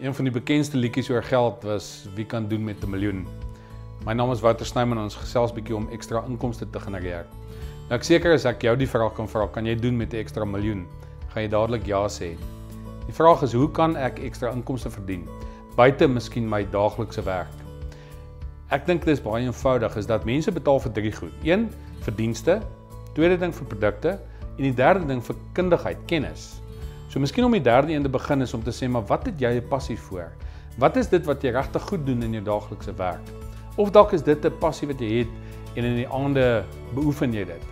Een van die bekendste liedjies oor geld was Wie kan doen met 'n miljoen. My naam is Wouter Snyman en ons gesels bietjie om ekstra inkomste te genereer. Nou ek seker as ek jou die vraag kan vra, kan jy doen met 'n ekstra miljoen? Gaan jy dadelik ja sê? Die vraag is hoe kan ek ekstra inkomste verdien buite miskien my daaglikse werk? Ek dink dit is baie eenvoudig is dat mense betaal vir drie goed. Een, vir dienste, tweede ding vir produkte en die derde ding vir kundigheid, kennis. So miskien om die derde een te begin is om te sê maar wat het jy 'n passie vir? Wat is dit wat jy regtig goed doen in jou daaglikse werk? Of dalk is dit 'n passie wat jy het en in die aande beoefen jy dit.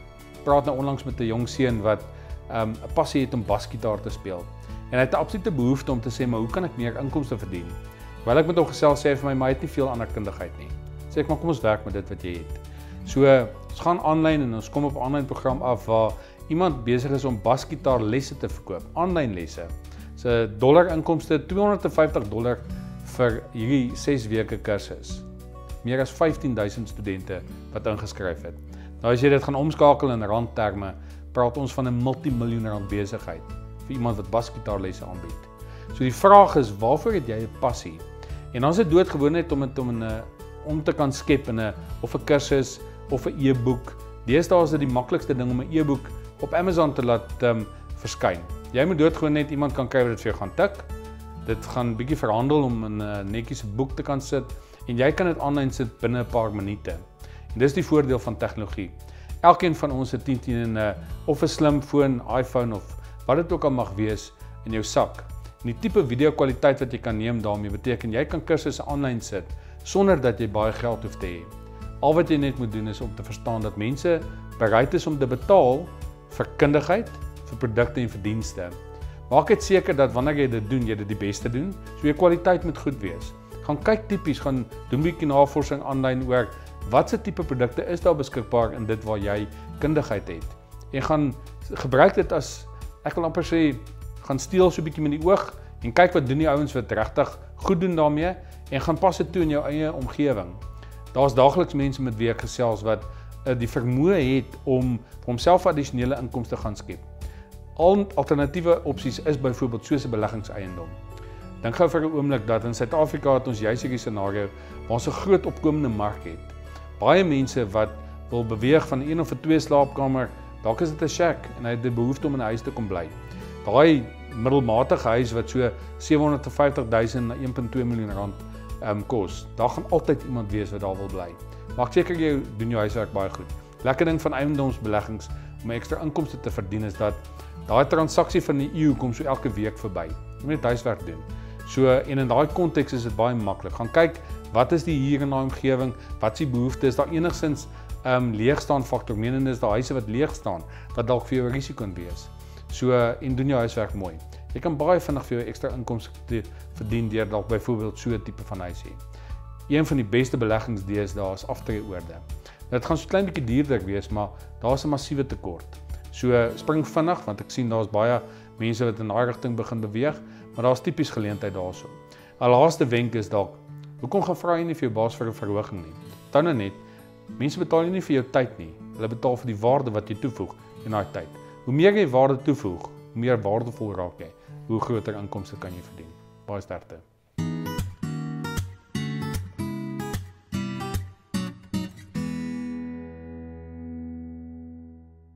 Praat nou onlangs met 'n jong seun wat um, 'n um, passie het om basgitaar te speel. En hy het 'n absolute behoefte om te sê maar hoe kan ek meer inkomste verdien? Terwyl ek met hom gesels sê hy vir my maar hy het nie veel ander kundigheid nie. Sê ek maar kom ons werk met dit wat jy het. So ons gaan aanlyn en ons kom op 'n aanlyn program af waar iemand besig is om basgitaar lesse te verkoop, aanlyn lesse. Sy dollar inkomste 250 dollar vir hierdie 6 weke kursus. Meer as 15000 studente wat ingeskryf het. Nou as jy dit gaan omskakel in randterme, praat ons van 'n multimiljoen rand besigheid vir iemand wat basgitaarlesse aanbied. So die vraag is, waarvoor het jy 'n passie? En dan is dit doodgewoon net om dit om 'n om te kan skep in 'n of 'n kursus of 'n e-boek. Deesdae is dit die maklikste ding om 'n e-boek op Amazon te laat um, verskyn. Jy moet doodgewoon net iemand kan kry wat dit vir jou gaan tik. Dit gaan bietjie verhandel om in 'n uh, netjies boek te kan sit en jy kan dit aanlyn sit binne 'n paar minute. En dis die voordeel van tegnologie. Elkeen van ons het 10 teen 'n uh, of 'n slimfoon, iPhone of wat dit ook al mag wees in jou sak. En die tipe video kwaliteit wat jy kan neem daarmee beteken jy kan kursusse aanlyn sit sonder dat jy baie geld hoef te hê. Al wat jy net moet doen is om te verstaan dat mense bereid is om te betaal vir kundigheid, vir produkte en vir dienste. Maak dit seker dat wanneer jy dit doen, jy dit die beste doen. So jou kwaliteit moet goed wees. Gaan kyk tipies, gaan doen 'n bietjie navorsing aanlyn oor watse tipe produkte is daar beskikbaar in dit waar jy kundigheid het. En gaan gebruik dit as ek wil amper sê gaan steel so 'n bietjie met die oog en kyk wat doen die ouens wat regtig goed doen daarmee en gaan pas dit toe in jou eie omgewing. Daar's daagliks mense met wie ek gesels wat die vermoë het om vir homself addisionele inkomste gaan skep. Al alternatiewe opsies is byvoorbeeld soos 'n beleggingseiendom. Dink gou vir 'n oomblik dat in Suid-Afrika het ons juis hierdie scenario waar ons 'n groot opkomende mark het. Baie mense wat wil beweeg van een of twee slaapkamer, dalk is dit 'n shack en hy het die behoefte om in 'n huis te kom bly. Daai middelmatige huis wat so 750 000 na 1.2 miljoen rand um, kos, daar gaan altyd iemand wees wat daar wil bly. Maak seker jy doen jou huiswerk baie goed. Lekker ding van eiendomsbeleggings om ekstra inkomste te verdien is dat daai transaksie van die eeu kom so elke week verby. Jy moet huiswerk doen. So en in daai konteks is dit baie maklik. Gaan kyk wat is die hier in daai omgewing? Wat is die behoeftes? Daar enigsins ehm um, leegstaan faktor? Menende is daar huise wat leeg staan wat dalk vir jou risiko kan wees. So en doen jou huiswerk mooi. Jy kan baie vinnig vir jou ekstra inkomste verdien deur dalk byvoorbeeld so 'n tipe van huis hê een van die beste beleggings deesdae is aftreeoorde. Dit gaan so klein bietjie duurder wees, maar daar's 'n massiewe tekort. So spring vinnig want ek sien daar's baie mense wat in daai rigting begin beweeg, maar daar's tipies geleentheid daarso. 'n Laaste wenk is dalk hoekom gaan vra jy nie vir jou baas vir 'n verhoging nie? Dan nou net. Mense betaal nie vir jou tyd nie. Hulle betaal vir die waarde wat jy toevoeg in daai tyd. Hoe meer jy waarde toevoeg, hoe meer waardevol raak jy. Hoe groter inkomste kan jy verdien. Baie sterkte.